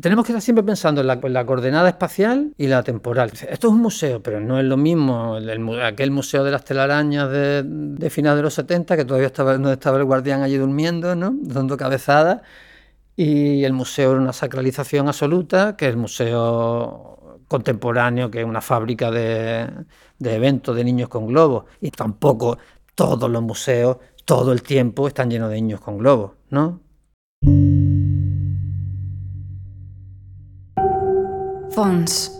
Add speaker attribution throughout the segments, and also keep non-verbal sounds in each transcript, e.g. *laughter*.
Speaker 1: tenemos que estar siempre pensando en la, coordenada espacial y la temporal. Esto es un museo, pero no es lo mismo aquel museo de las telarañas de, de de los 70, que todavía estaba, estaba el guardián allí durmiendo, ¿no? dando cabezadas, y el museo era una sacralización absoluta, que el museo contemporáneo, que es una fábrica de, de eventos de niños con globos, y tampoco todos los museos todo el tiempo están llenos de niños con globos, ¿no?
Speaker 2: Fons.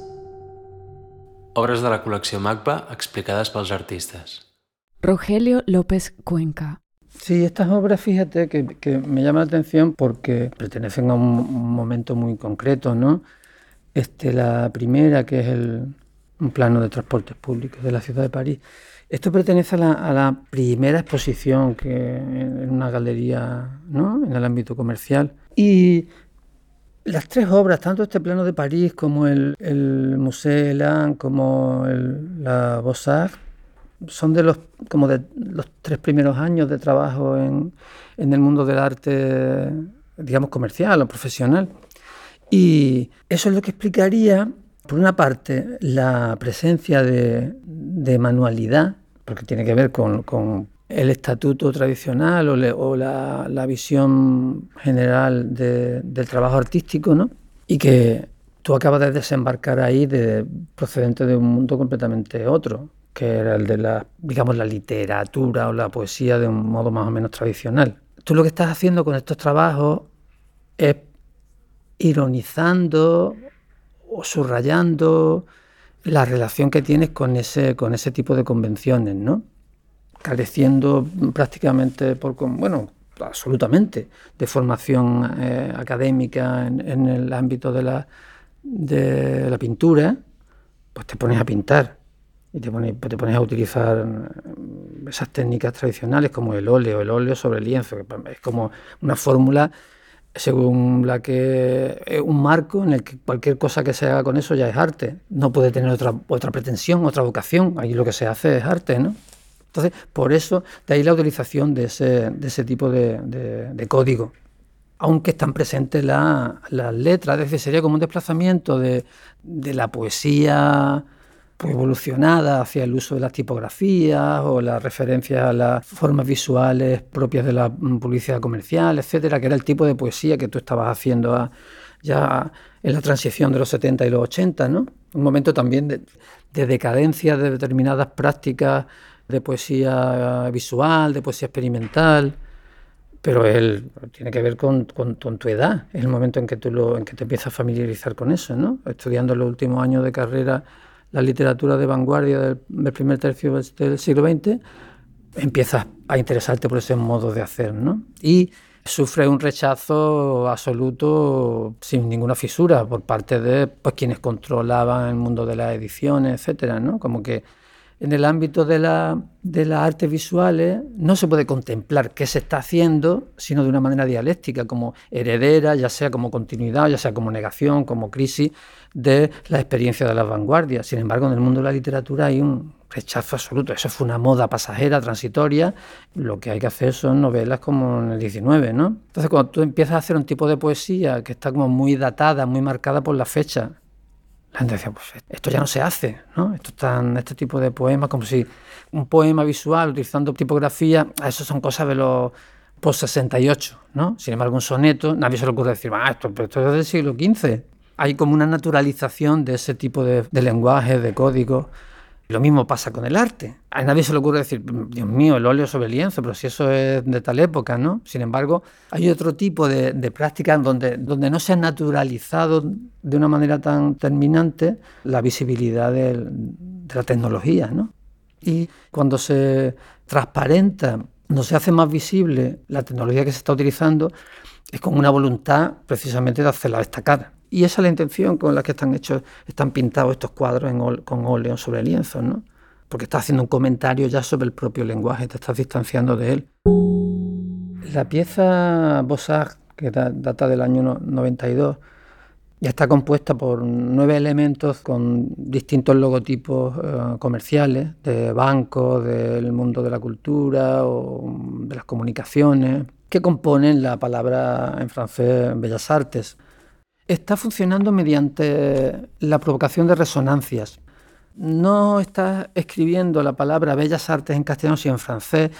Speaker 3: Obres de la col·lecció MACBA explicades pels artistas.
Speaker 2: Rogelio López Cuenca.
Speaker 1: Sí, estas obras, fíjate, que, que, me llaman la atención porque pertenecen a un, momento muy concreto, ¿no? Este, la primera, que es el, un plano de transportes públicos de la ciudad de París. Esto pertenece a la, a la primera exposición que en una galería, ¿no? En el ámbito comercial. Y las tres obras, tanto este plano de París como el, el Musée Elan, como el, la Beaux-Arts, son de los, como de los tres primeros años de trabajo en, en el mundo del arte, digamos, comercial o profesional. Y eso es lo que explicaría, por una parte, la presencia de, manualidad, porque tiene que ver con el estatuto tradicional o, la, visión general del trabajo artístico, ¿no? Y que tú acabas de desembarcar ahí de, procedente de un mundo completamente otro, que era el de la, digamos, la literatura o la poesía de un modo más o menos tradicional. Tú lo que estás haciendo con estos trabajos es ironizando o subrayando la relación que tienes con ese, con ese tipo de convenciones, ¿no? Careciendo prácticamente, por, bueno, absolutamente, de formación eh, académica en, el ámbito de la, de la pintura, pues te pones a pintar y te pones, te pones a utilizar mm, esas técnicas tradicionales como el óleo, el óleo sobre el lienzo, que es como una fórmula según la que es un marco en el que cualquier cosa que se haga con eso ya es arte. No puede tener otra, otra pretensión, otra vocación. Ahí lo que se hace es arte, ¿no? Entonces, por eso, de ahí la utilización de ese, tipo de, código. Aunque están presentes las letras, es decir, sería como un desplazamiento de, la poesía pues, evolucionada hacia el uso de las tipografías o la referencia a las formas visuales propias de la publicidad comercial, etcétera, que era el tipo de poesía que tú estabas haciendo ya en la transición de los 70 y los 80, ¿no? Un momento también de decadencia de determinadas prácticas de poesía visual, de poesía experimental, pero él tiene que ver con, con, tu edad, es el momento en que, tú en que te empiezas a familiarizar con eso, ¿no? Estudiando en los últimos años de carrera la literatura de vanguardia del, primer tercio del siglo XX, empiezas a interesarte por ese modo de hacer, ¿no? Y sufre un rechazo absoluto sin ninguna fisura por parte de pues, quienes controlaban el mundo de las ediciones, etcétera, ¿no? Como que en el ámbito de, la, de las artes visuales no se puede contemplar qué se está haciendo, sino de una manera dialéctica, como heredera, ya sea como continuidad, ya sea como negación, como crisis de la experiencia de las vanguardias. Sin embargo, en el mundo de la literatura hay un rechazo absoluto. Eso fue una moda pasajera, transitoria. Lo que hay que hacer son novelas como en el 19, ¿no? Entonces, cuando tú empiezas a hacer un tipo de poesía que está como muy datada, muy marcada por la fecha, la gente decía, pues esto ya no se hace, ¿no? Esto están, este tipo de poemas, como si un poema visual utilizando tipografía, eso son cosas de los post 68, ¿no? Sin embargo, un soneto, nadie se le ocurre decir, ah, esto, esto es del siglo XV. Hay como una naturalización de ese tipo de, de lenguaje, de código, lo mismo pasa con el arte. A nadie se le ocurre decir, Dios mío, el óleo sobre el lienzo, pero si eso es de tal época, ¿no? Sin embargo, hay otro tipo de, de prácticas donde, donde no se ha naturalizado de una manera tan terminante la visibilidad de la tecnología, ¿no? Y cuando se transparenta, no se hace más visible la tecnología que se está utilizando, es con una voluntad precisamente de hacerla destacar. Y esa es la intención con la que están hechos, están pintados estos cuadros con óleo sobre lienzos, ¿no? Porque estás haciendo un comentario ya sobre el propio lenguaje, te estás distanciando de él. La pieza Bossart, que data del año 92, ya está compuesta por nueve elementos con distintos logotipos eh, comerciales, de bancos, del mundo de la cultura o de las comunicaciones, que componen la palabra en francés Bellas Artes. Está funcionando mediante la provocación de resonancias. No está escribiendo la palabra bellas artes en castellano, sino en francés,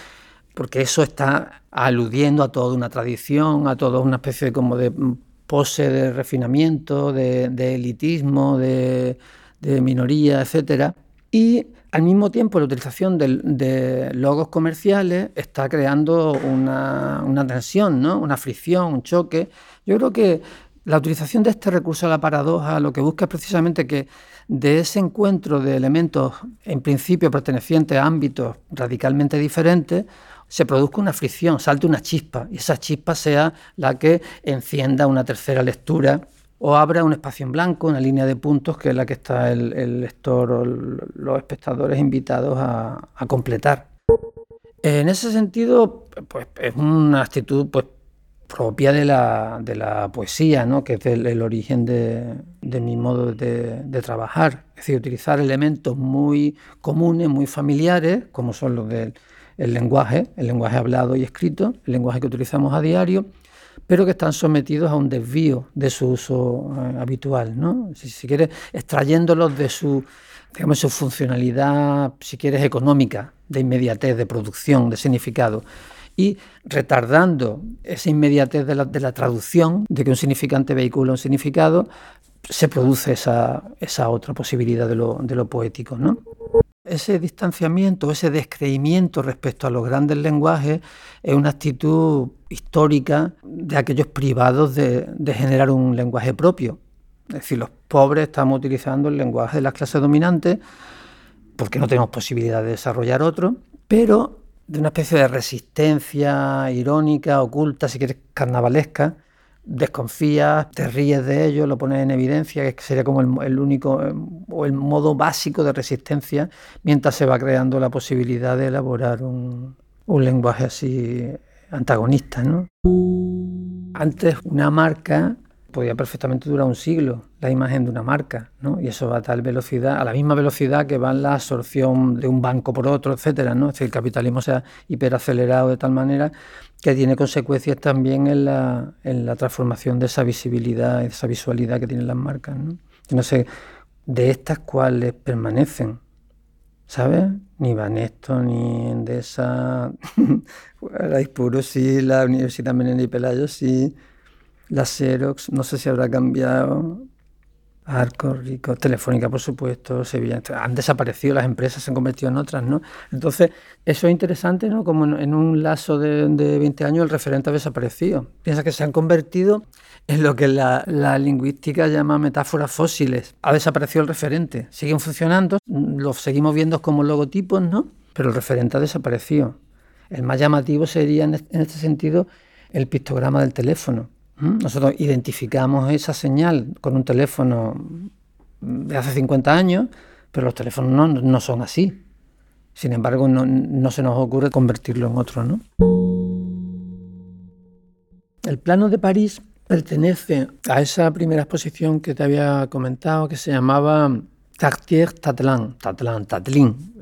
Speaker 1: porque eso está aludiendo a toda una tradición, a toda una especie de, como de pose de refinamiento, de, elitismo, de, minoría, etc. Y al mismo tiempo la utilización de, logos comerciales está creando una, una tensión, ¿no? una fricción, un choque. Yo creo que la utilización de este recurso a la paradoja lo que busca es precisamente que de ese encuentro de elementos en principio pertenecientes a ámbitos radicalmente diferentes se produzca una fricción, salte una chispa y esa chispa sea la que encienda una tercera lectura o abra un espacio en blanco, una línea de puntos que es la que está el, lector o los espectadores invitados a, a completar. En ese sentido, pues es una actitud pues, propia de la, de la poesía, ¿no? que es el, origen de, de, mi modo de, de, trabajar. Es decir, utilizar elementos muy comunes, muy familiares, como son los del lenguaje, el lenguaje hablado y escrito, el lenguaje que utilizamos a diario, pero que están sometidos a un desvío de su uso eh, habitual. ¿no? Si, si quieres, extrayéndolos de su, digamos, su funcionalidad, si quieres, económica, de inmediatez, de producción, de significado y retardando esa inmediatez de la, de la traducción, de que un significante vehicula un significado, se produce esa, esa otra posibilidad de lo, de lo poético. ¿no? Ese distanciamiento, ese descreimiento respecto a los grandes lenguajes es una actitud histórica de aquellos privados de, de generar un lenguaje propio. Es decir, los pobres estamos utilizando el lenguaje de las clases dominantes porque no tenemos posibilidad de desarrollar otro, pero de una especie de resistencia irónica, oculta, si quieres, carnavalesca. Desconfías, te ríes de ello, lo pones en evidencia, que sería como el, único o el modo básico de resistencia, mientras se va creando la posibilidad de elaborar un, un lenguaje así antagonista. ¿no? Antes una marca podía perfectamente durar un siglo imagen de una marca, ¿no? Y eso va a tal velocidad, a la misma velocidad que va la absorción de un banco por otro, etcétera, ¿no? Es decir, el capitalismo se ha hiperacelerado de tal manera que tiene consecuencias también en la, en la transformación de esa visibilidad, esa visualidad que tienen las marcas, ¿no? no sé, de estas cuáles permanecen, ¿sabes? Ni Banesto, ni Endesa, *laughs* la puro sí, la Universidad Menena y Pelayo sí, la Xerox, no sé si habrá cambiado, Arco, Rico, Telefónica, por supuesto, Sevilla. Han desaparecido las empresas, se han convertido en otras, ¿no? Entonces, eso es interesante, ¿no? Como en, un lazo de, 20 años el referente ha desaparecido. Piensa que se han convertido en lo que la, la, lingüística llama metáforas fósiles. Ha desaparecido el referente. Siguen funcionando, los seguimos viendo como logotipos, ¿no? Pero el referente ha desaparecido. El más llamativo sería, en este sentido, el pictograma del teléfono nosotros identificamos esa señal con un teléfono de hace 50 años, pero los teléfonos no, son así. Sin embargo, no, se nos ocurre convertirlo en otro. ¿no? El plano de París pertenece a esa primera exposición que te había comentado que se llamaba Cartier Tatlin. Tatlin, Tatlin.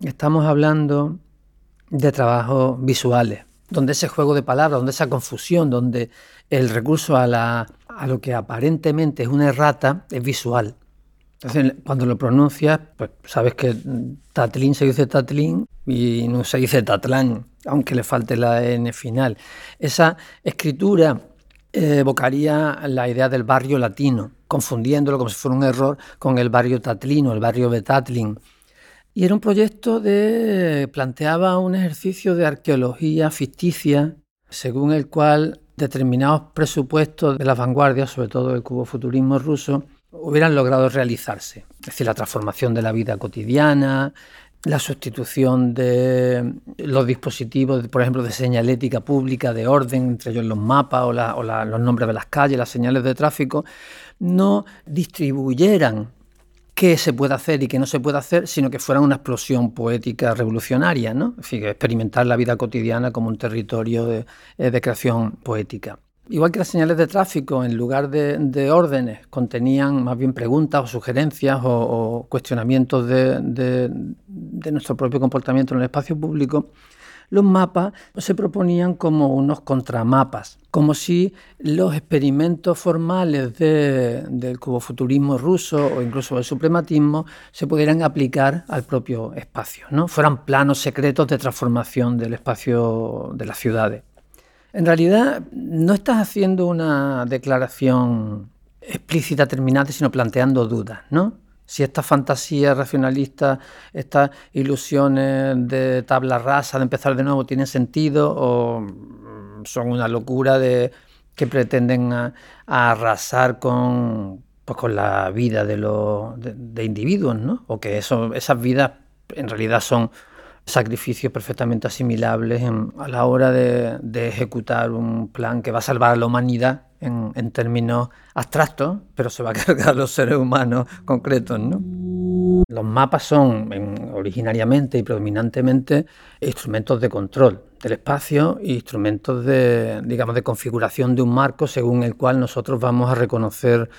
Speaker 1: Estamos hablando de trabajos visuales donde ese juego de palabras, donde esa confusión, donde el recurso a, lo que aparentemente es una errata es visual. Entonces, cuando lo pronuncias, pues sabes que tatlín se dice tatlín y no se dice tatlán, aunque le falte la N final. Esa escritura evocaría la idea del barrio latino, confundiéndolo como si fuera un error con el barrio tatlino, el barrio de Tatlin. Y era un proyecto de. planteaba un ejercicio de arqueología ficticia, según el cual determinados presupuestos de las vanguardias, sobre todo el cubofuturismo ruso, hubieran logrado realizarse. Es decir, la transformación de la vida cotidiana, la sustitución de los dispositivos, por ejemplo, de señalética pública, de orden, entre ellos los mapas o, los nombres de las calles, las señales de tráfico, no distribuyeran qué se puede hacer y qué no se puede hacer, sino que fuera una explosión poética revolucionaria, ¿no? Es decir, experimentar la vida cotidiana como un territorio de, eh, creación poética. Igual que las señales de tráfico, en lugar de, órdenes, contenían más bien preguntas o sugerencias o, cuestionamientos de, nuestro propio comportamiento en el espacio público, los mapas se proponían como unos contramapas, como si los experimentos formales del cubofuturismo ruso o incluso del suprematismo se pudieran aplicar al propio espacio, ¿no? fueran planos secretos de transformación del espacio de las ciudades. En realidad no estás haciendo una declaración explícita, terminante, sino planteando dudas, ¿no? Si esta fantasía racionalista, estas ilusiones de tabla rasa, de empezar de nuevo, tienen sentido o son una locura de que pretenden arrasar con, pues, con la vida de los de, individuos, ¿no? O que eso, esas vidas en realidad son sacrificios perfectamente asimilables a la hora de, ejecutar un plan que va a salvar a la humanidad en, términos abstractos, pero se va a cargar a los seres humanos concretos. ¿no? Los mapas son originariamente y predominantemente instrumentos de control del espacio e instrumentos de, digamos, de configuración de un marco según el cual nosotros vamos a reconocer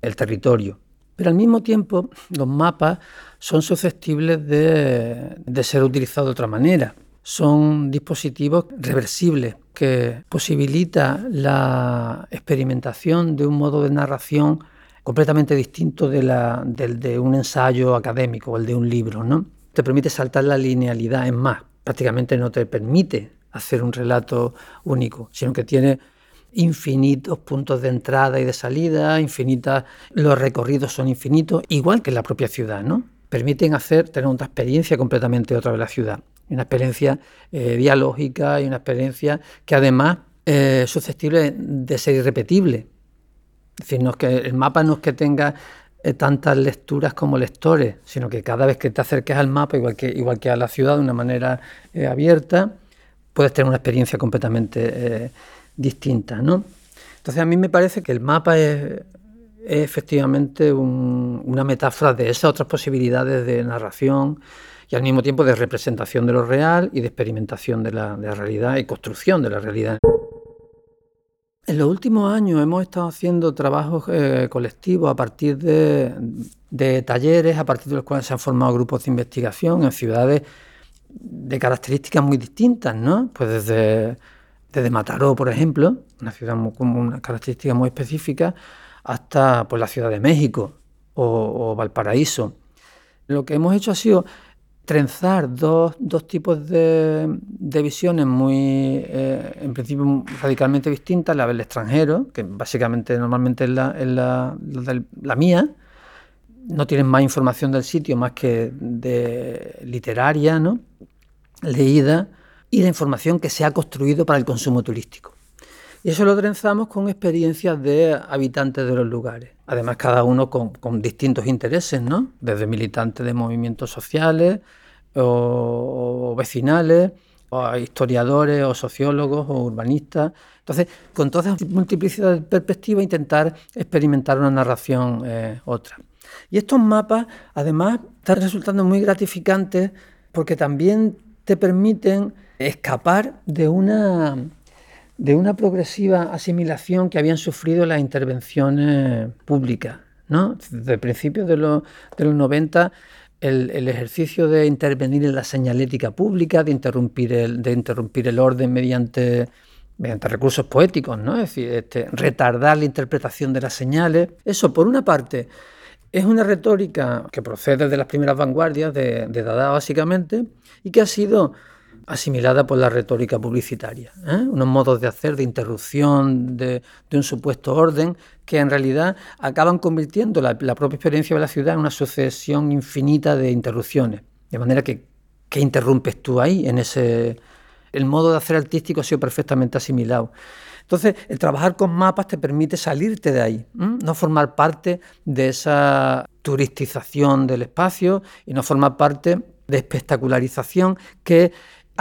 Speaker 1: el territorio. Pero al mismo tiempo, los mapas son susceptibles de, ser utilizados de otra manera. Son dispositivos reversibles que posibilita la experimentación de un modo de narración completamente distinto de del de un ensayo académico o el de un libro. ¿no? Te permite saltar la linealidad, es más, prácticamente no te permite hacer un relato único, sino que tiene infinitos puntos de entrada y de salida, infinitas, los recorridos son infinitos, igual que la propia ciudad, ¿no? permiten hacer, tener una experiencia completamente otra de la ciudad. Una experiencia eh, dialógica y una experiencia que además es susceptible de ser irrepetible. Es decir, no que el mapa no es que tenga eh, tantas lecturas como lectores, sino que cada vez que te acerques al mapa, igual que, igual que a la ciudad de una manera eh, abierta, puedes tener una experiencia completamente distinta. ¿no? Entonces a mí me parece que el mapa es, es efectivamente una metáfora de esas otras posibilidades de narración y al mismo tiempo de representación de lo real y de experimentación de la, realidad y construcción de la realidad. En los últimos años hemos estado haciendo trabajos eh, colectivos a partir de, talleres, a partir de los cuales se han formado grupos de investigación en ciudades de características muy distintas, ¿no? Pues desde, desde Mataró, por ejemplo, una ciudad con una característica muy específica, hasta pues, la Ciudad de México o, Valparaíso. Lo que hemos hecho ha sido trenzar dos, tipos de, visiones muy, eh, en principio, radicalmente distintas, la del extranjero, que básicamente normalmente es la, la, mía, no tienen más información del sitio más que de literaria, ¿no? leída, y de información que se ha construido para el consumo turístico. Y eso lo trenzamos con experiencias de habitantes de los lugares. Además, cada uno con, distintos intereses, ¿no? Desde militantes de movimientos sociales o, vecinales, o historiadores, o sociólogos, o urbanistas. Entonces, con toda esa multiplicidad de perspectivas, intentar experimentar una narración eh, otra. Y estos mapas, además, están resultando muy gratificantes porque también te permiten escapar de una de una progresiva asimilación que habían sufrido las intervenciones públicas. ¿no? Desde principios de los, de los 90, el, ejercicio de intervenir en la señalética pública, de interrumpir el, de interrumpir el orden mediante, mediante recursos poéticos, ¿no? es decir, este, retardar la interpretación de las señales. Eso, por una parte, es una retórica que procede de las primeras vanguardias de, de Dada, básicamente, y que ha sido asimilada por la retórica publicitaria, ¿eh? unos modos de hacer de interrupción de, un supuesto orden que en realidad acaban convirtiendo la, propia experiencia de la ciudad en una sucesión infinita de interrupciones. De manera que, ¿qué interrumpes tú ahí? En ese, el modo de hacer artístico ha sido perfectamente asimilado. Entonces, el trabajar con mapas te permite salirte de ahí, no formar parte de esa turistización del espacio y no formar parte de espectacularización que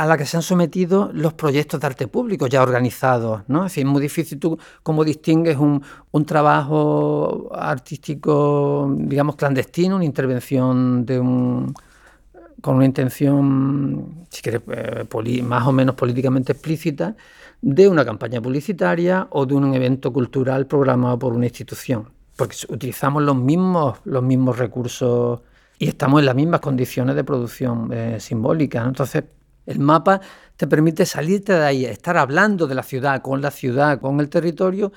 Speaker 1: a la que se han sometido los proyectos de arte público ya organizados. ¿no? Es muy difícil tú cómo distingues un, trabajo artístico, digamos, clandestino, una intervención de un con una intención, si quieres, eh, más o menos políticamente explícita, de una campaña publicitaria o de un evento cultural programado por una institución. Porque utilizamos los mismos, los mismos recursos y estamos en las mismas condiciones de producción eh, simbólica. Entonces, El mapa te permite salirte de ahí, estar hablando de la ciudad, con la ciudad, con el territorio,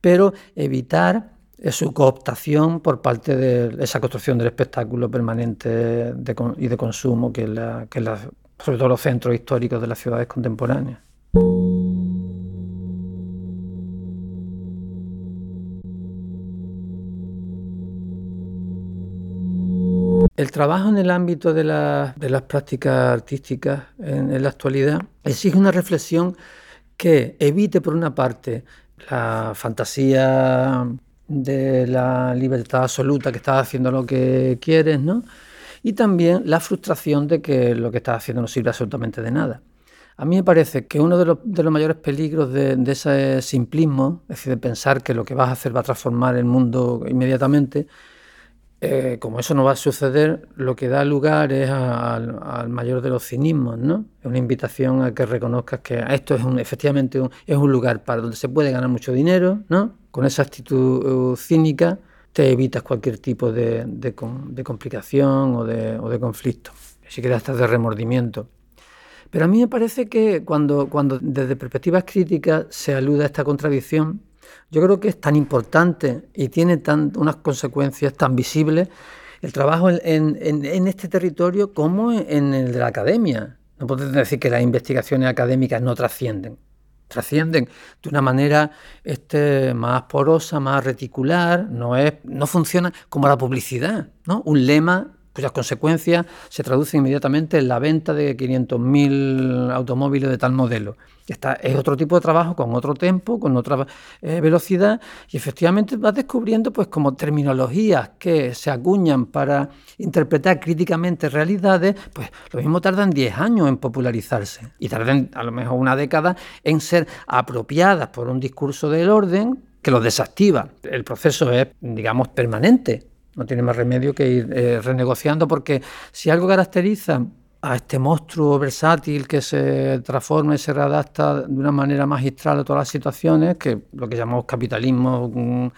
Speaker 1: pero evitar su cooptación por parte de esa construcción del espectáculo permanente y de consumo que, la, que la, sobre todo los centros históricos de las ciudades contemporáneas. El trabajo en el ámbito de, las prácticas artísticas en, la actualidad exige una reflexión que evite, por una parte, la fantasía de la libertad absoluta, que estás haciendo lo que quieres, ¿no? Y también la frustración de que lo que estás haciendo no sirve absolutamente de nada. A mí me parece que uno de los, mayores peligros de, de, ese simplismo, es decir, de pensar que lo que vas a hacer va a transformar el mundo inmediatamente, eh, como eso no va a suceder, lo que da lugar es al, mayor de los cinismos, ¿no? Es una invitación a que reconozcas que esto es un, efectivamente es un lugar para donde se puede ganar mucho dinero, ¿no? Con esa actitud uh, cínica te evitas cualquier tipo de, complicación o de, o de conflicto, si siquiera hasta de remordimiento. Pero a mí me parece que cuando, cuando desde perspectivas críticas se alude a esta contradicción, yo creo que es tan importante y tiene tan, unas consecuencias tan visibles el trabajo en, este territorio como en el de la academia. No podemos decir que las investigaciones académicas no trascienden. Trascienden de una manera este, más porosa, más reticular, no, es, no funciona como la publicidad. ¿no? Un lema cuyas consecuencias se traducen inmediatamente en la venta de 500.000 automóviles de tal modelo. Esta es otro tipo de trabajo con otro tempo, con otra eh, velocidad y efectivamente vas descubriendo pues como terminologías que se acuñan para interpretar críticamente realidades, pues lo mismo tardan 10 años en popularizarse y tardan a lo mejor una década en ser apropiadas por un discurso del orden que los desactiva. El proceso es, digamos, permanente no tiene más remedio que ir eh, renegociando porque si algo caracteriza a este monstruo versátil que se transforma y se readapta de una manera magistral a todas las situaciones, que lo que llamamos capitalismo, mm,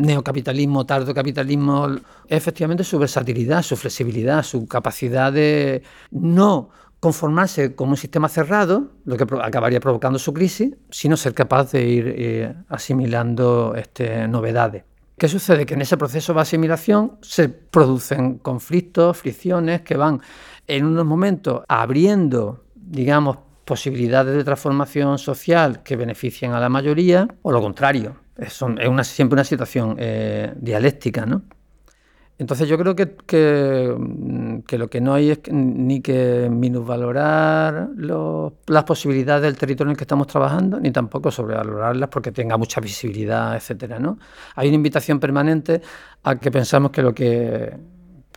Speaker 1: neocapitalismo, tardocapitalismo, es efectivamente su versatilidad, su flexibilidad, su capacidad de no conformarse con un sistema cerrado, lo que acabaría provocando su crisis, sino ser capaz de ir eh, asimilando este, novedades. ¿Qué sucede? Que en ese proceso de asimilación se producen conflictos, fricciones que van en unos momentos abriendo, digamos, posibilidades de transformación social que beneficien a la mayoría, o lo contrario. Es, una, siempre una situación eh, dialéctica, ¿no? Entonces yo creo que, mm, que, lo que no hay es ni que minusvalorar las posibilidades del territorio en el que estamos trabajando, ni tampoco sobrevalorarlas porque tenga mucha visibilidad, etcétera. ¿no? Hay una invitación permanente a que pensamos que lo que,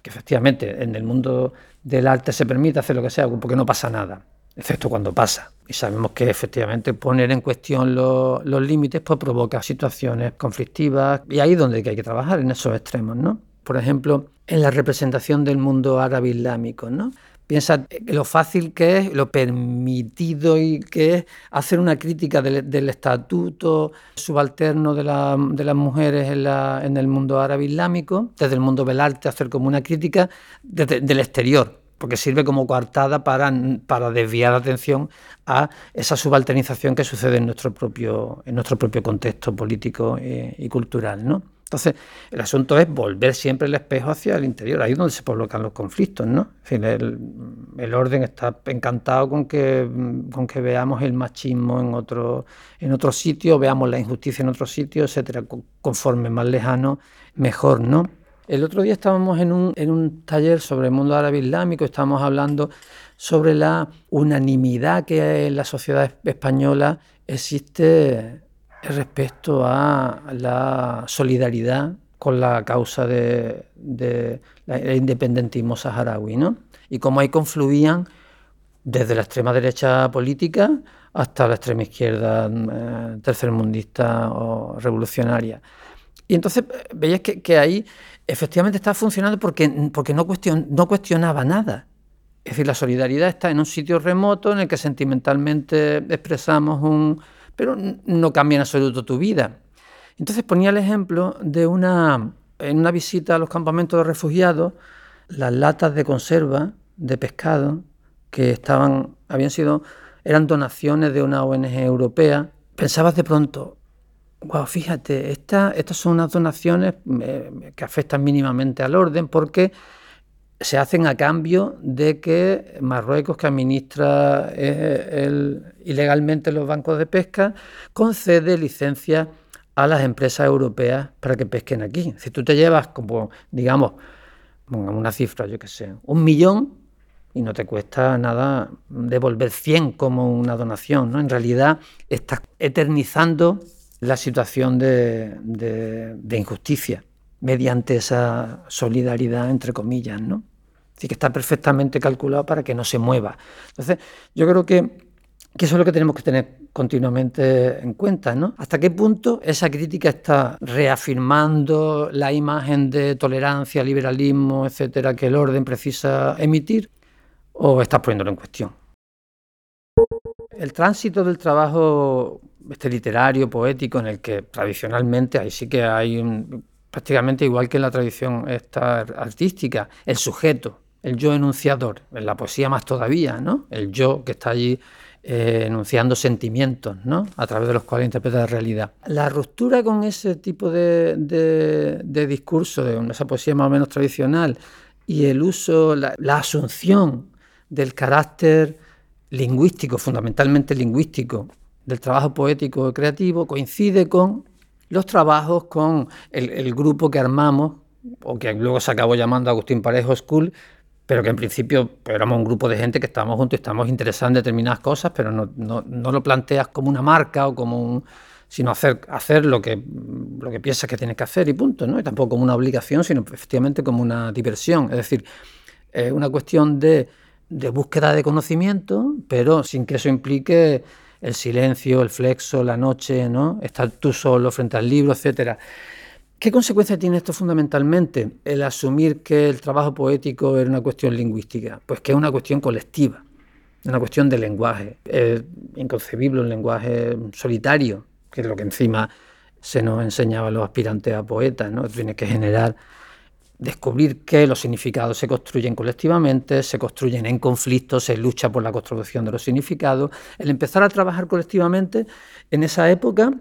Speaker 1: efectivamente en el mundo del arte se permite hacer lo que sea, porque no pasa nada, excepto cuando pasa. Y sabemos que efectivamente poner en cuestión los, los límites pues provoca situaciones conflictivas y ahí es donde hay que trabajar, en esos extremos, ¿no? Por ejemplo, en la representación del mundo árabe islámico, ¿no? Piensa lo fácil que es, lo permitido y que es hacer una crítica del, estatuto subalterno de, las mujeres en, el mundo árabe islámico, desde el mundo del arte, hacer como una crítica del exterior, porque sirve como coartada para, para desviar la atención a esa subalternización que sucede en nuestro propio, en nuestro propio contexto político y, y cultural. ¿no? Entonces, el asunto es volver siempre el espejo hacia el interior, ahí es donde se provocan los conflictos, ¿no? el, orden está encantado con que, con que veamos el machismo en otro, en otro sitio, veamos la injusticia en otro sitio, etcétera. Conforme más lejano, mejor, ¿no? El otro día estábamos en un, en un taller sobre el mundo árabe islámico, estábamos hablando sobre la unanimidad que en la sociedad española existe respecto a la solidaridad con la causa del de, independentismo saharaui, ¿no? Y cómo ahí confluían desde la extrema derecha política hasta la extrema izquierda eh, tercermundista o revolucionaria. Y entonces veías que, ahí efectivamente estaba funcionando porque, porque no, no cuestionaba nada. Es decir, la solidaridad está en un sitio remoto en el que sentimentalmente expresamos un, pero no cambia en absoluto tu vida. Entonces ponía el ejemplo de una, en una visita a los campamentos de refugiados, las latas de conserva de pescado que estaban, habían sido, eran donaciones de una ONG europea, pensabas de pronto, wow, fíjate, esta, estas son unas donaciones eh, que afectan mínimamente al orden porque se hacen a cambio de que Marruecos, que administra eh, ilegalmente los bancos de pesca, concede licencias a las empresas europeas para que pesquen aquí. Si tú te llevas como, digamos, una cifra, yo qué sé, un millón y no te cuesta nada devolver 100 como una donación, ¿no? En realidad estás eternizando la situación de, de injusticia mediante esa solidaridad, entre comillas, ¿no? Así que está perfectamente calculado para que no se mueva. Entonces, yo creo que, eso es lo que tenemos que tener continuamente en cuenta, ¿no? ¿Hasta qué punto esa crítica está reafirmando la imagen de tolerancia, liberalismo, etcétera, que el orden precisa emitir, o estás poniéndolo en cuestión? El tránsito del trabajo este literario, poético, en el que tradicionalmente ahí sí que hay un, prácticamente igual que en la tradición esta artística, el sujeto, el yo enunciador, en la poesía más todavía, ¿no? El yo que está allí eh, enunciando sentimientos, ¿no? A través de los cuales interpreta la realidad. La ruptura con ese tipo de, discurso, de esa poesía más o menos tradicional, y el uso, la asunción del carácter lingüístico, fundamentalmente lingüístico, del trabajo poético creativo, coincide con los trabajos con el, grupo que armamos, o que luego se acabó llamando Agustín Parejo School, pero que en principio pues, éramos un grupo de gente que estábamos juntos y estábamos interesados en determinadas cosas, pero no, no, no, lo planteas como una marca o como un sino hacer, hacer lo, que, lo que piensas que tienes que hacer y punto, ¿no? Y tampoco como una obligación, sino efectivamente como una diversión. Es decir, es una cuestión de, de búsqueda de conocimiento, pero sin que eso implique el silencio, el flexo, la noche, ¿no? Estar tú solo frente al libro, etcétera. ¿Qué consecuencia tiene esto fundamentalmente? El asumir que el trabajo poético es una cuestión lingüística, pues que es una cuestión colectiva, una cuestión de lenguaje. Es inconcebible un lenguaje solitario, que es lo que encima se nos enseñaba a los aspirantes a poetas, ¿no? Tiene que generar, descubrir que los significados se construyen colectivamente, se construyen en conflictos, se lucha por la construcción de los significados. El empezar a trabajar colectivamente en esa época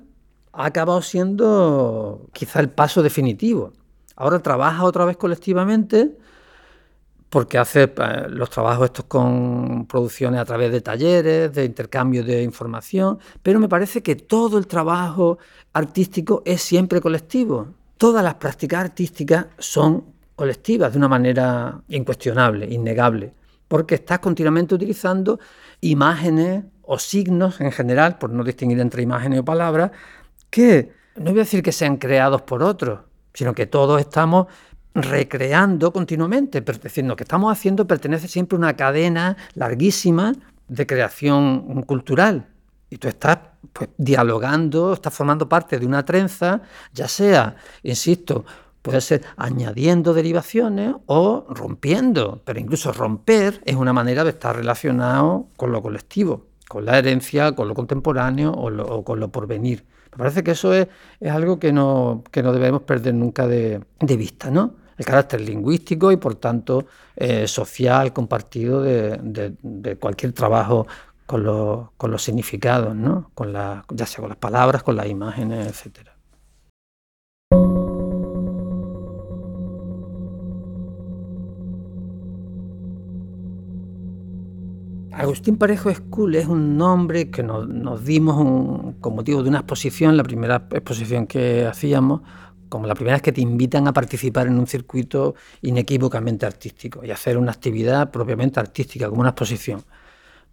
Speaker 1: ha acabado siendo quizá el paso definitivo. Ahora trabaja otra vez colectivamente porque hace eh, los trabajos estos con producciones a través de talleres, de intercambio de información, pero me parece que todo el trabajo artístico es siempre colectivo. Todas las prácticas artísticas son colectivas de una manera incuestionable, innegable, porque estás continuamente utilizando imágenes o signos en general, por no distinguir entre imágenes o palabras, que no voy a decir que sean creados por otros, sino que todos estamos recreando continuamente, pero lo que estamos haciendo pertenece siempre a una cadena larguísima de creación cultural. Y tú estás pues, dialogando, estás formando parte de una trenza, ya sea, insisto, puede ser añadiendo derivaciones o rompiendo, pero incluso romper es una manera de estar relacionado con lo colectivo, con la herencia, con lo contemporáneo o, con lo porvenir. Me parece que eso es, algo que no, no, debemos perder nunca de, vista, ¿no? El carácter lingüístico y, por tanto, eh, social, compartido de, cualquier trabajo con, con los significados, ¿no? Con la, ya sea con las palabras, con las imágenes, etcétera. Agustín Parejo School es un nombre que nos, dimos con motivo de una exposición, la primera exposición que hacíamos, como la primera vez que te invitan a participar en un circuito inequívocamente artístico y hacer una actividad propiamente artística, como una exposición.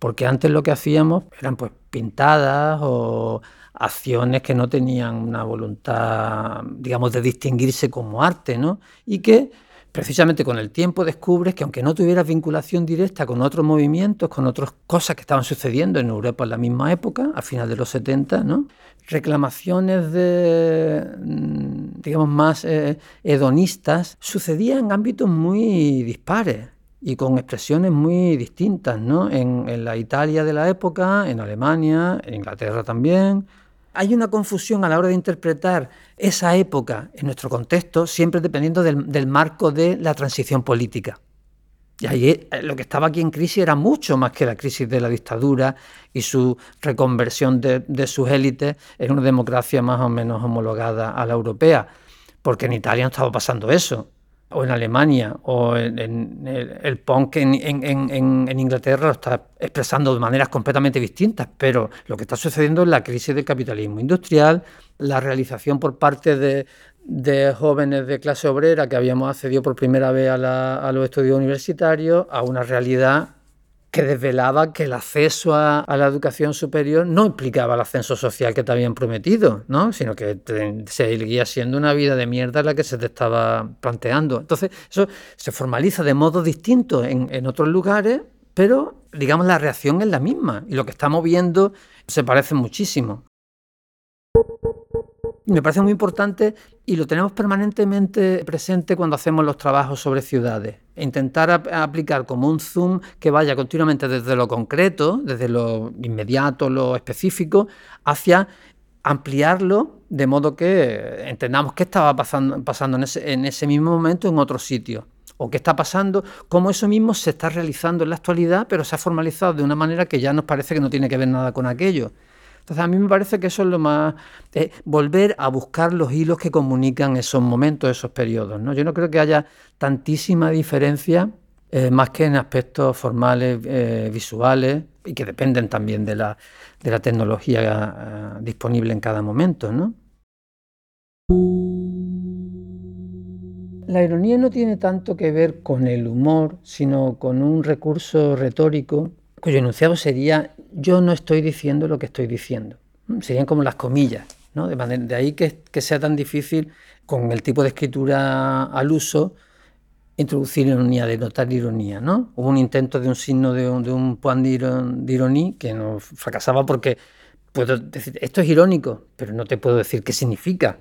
Speaker 1: Porque antes lo que hacíamos eran pues pintadas o acciones que no tenían una voluntad, digamos, de distinguirse como arte, ¿no? Y que precisamente con el tiempo descubres que aunque no tuvieras vinculación directa con otros movimientos, con otras cosas que estaban sucediendo en Europa en la misma época, a finales de los 70, ¿no? reclamaciones de, mm, digamos, más eh, hedonistas sucedían en ámbitos muy dispares y con expresiones muy distintas, ¿no? En, la Italia de la época, en Alemania, en Inglaterra también, hay una confusión a la hora de interpretar esa época en nuestro contexto, siempre dependiendo del, marco de la transición política. Y ahí eh, lo que estaba aquí en crisis era mucho más que la crisis de la dictadura y su reconversión de sus élites en una democracia más o menos homologada a la europea, porque en Italia no estaba pasando eso o en Alemania, o en, el, punk en, en, Inglaterra lo está expresando de maneras completamente distintas, pero lo que está sucediendo es la crisis del capitalismo industrial, la realización por parte de, jóvenes de clase obrera que habíamos accedido por primera vez a, a los estudios universitarios, a una realidad que desvelaba que el acceso a, la educación superior no implicaba el ascenso social que te habían prometido, ¿no? sino que seguía siendo una vida de mierda la que se te estaba planteando. Entonces, eso se formaliza de modo distinto en, en otros lugares, pero digamos la reacción es la misma y lo que estamos viendo se parece muchísimo me parece muy importante y lo tenemos permanentemente presente cuando hacemos los trabajos sobre ciudades. Intentar aplicar como un zoom que vaya continuamente desde lo concreto, desde lo inmediato, lo específico, hacia ampliarlo de modo que entendamos qué estaba pasando, pasando en, ese, en ese mismo momento en otro sitio o qué está pasando, cómo eso mismo se está realizando en la actualidad, pero se ha formalizado de una manera que ya nos parece que no tiene que ver nada con aquello. Entonces a mí me parece que eso es lo más... Eh, volver a buscar los hilos que comunican esos momentos, esos periodos. ¿no? Yo no creo que haya tantísima diferencia eh, más que en aspectos formales, eh, visuales, y que dependen también de la, de la tecnología disponible en cada momento. La ironía no tiene tanto que ver con el humor, sino con un recurso retórico cuyo enunciado sería yo no estoy diciendo lo que estoy diciendo. Serían como las comillas, ¿no? De, ahí que, sea tan difícil con el tipo de escritura al uso introducir ironía, denotar ironía, ¿no? Hubo un intento de un signo de un, de point de ironía que no fracasaba porque puedo decir, esto es irónico, pero no te puedo decir qué significa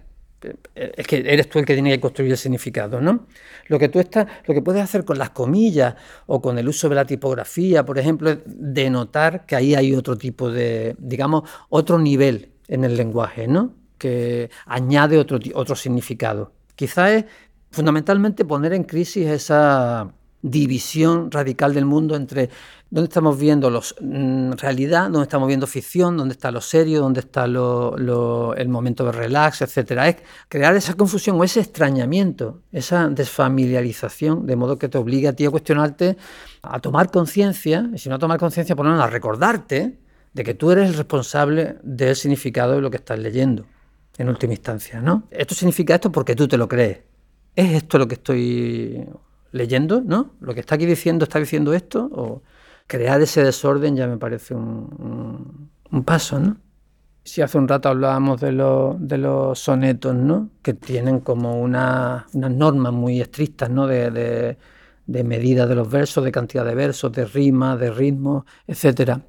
Speaker 1: es que eres tú el que tiene que construir el significado, ¿no? Lo que tú estás, lo que puedes hacer con las comillas o con el uso de la tipografía, por ejemplo, es denotar que ahí hay otro tipo de, digamos, otro nivel en el lenguaje, ¿no? Que añade otro, otro significado. Quizá es fundamentalmente poner en crisis esa división radical del mundo entre dónde estamos viendo los, mm, realidad, dónde estamos viendo ficción, dónde está lo serio, dónde está lo, el momento de relax, etcétera. Es crear esa confusión o ese extrañamiento, esa desfamiliarización, de modo que te obliga a ti a cuestionarte, a tomar conciencia, y si no a tomar conciencia, por lo menos a recordarte de que tú eres el responsable del significado de lo que estás leyendo, en última instancia, ¿no? Esto significa esto porque tú te lo crees. ¿Es esto lo que estoy leyendo, ¿no? Lo que está aquí diciendo está diciendo esto, o crear ese desorden ya me parece un, paso, ¿no? Si hace un rato hablábamos de, de los sonetos, ¿no? Que tienen como una, unas normas muy estrictas, ¿no? De, de, de medida de los versos, de cantidad de versos, de rima, de ritmo, etcétera.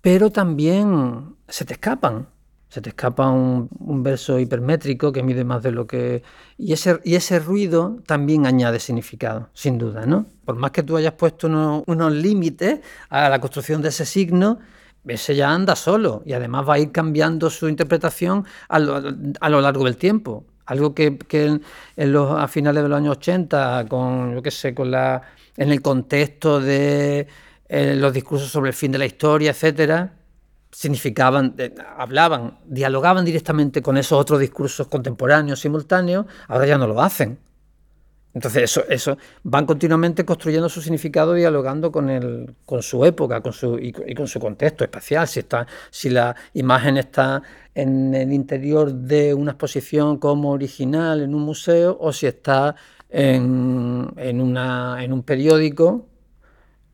Speaker 1: Pero también se te escapan, se te escapa un, verso hipermétrico que mide más de lo que... Y ese, y ese ruido también añade significado, sin duda, ¿no? Por más que tú hayas puesto unos, límites a la construcción de ese signo, ese ya anda solo y además va a ir cambiando su interpretación a lo, largo del tiempo. Algo que, en, los, a finales de los años 80, con, yo qué sé, con la, en el contexto de eh, los discursos sobre el fin de la historia, etcétera, significaban, eh, hablaban, dialogaban directamente con esos otros discursos contemporáneos, simultáneos, ahora ya no lo hacen. Entonces, eso, eso van continuamente construyendo su significado, dialogando con, el, con su época con su, y, con su contexto espacial. Si, está, si la imagen está en el interior de una exposición como original en un museo o si está en, en, una, en un periódico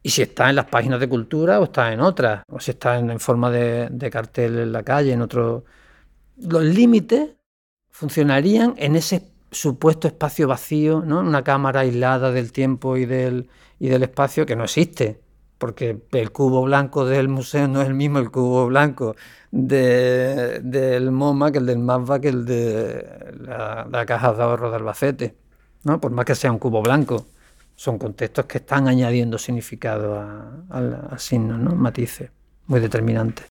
Speaker 1: y si está en las páginas de cultura o está en otras, o si está en, forma de, cartel en la calle, en otro... Los límites funcionarían en ese supuesto espacio vacío, ¿no? una cámara aislada del tiempo y del, y del espacio que no existe, porque el cubo blanco del museo no es el mismo el cubo blanco del MoMA que el del MAPBA que el de la, la caja de ahorro de Albacete, ¿no? por más que sea un cubo blanco son contextos que están añadiendo significado a, a, signos, ¿no? matices muy determinantes.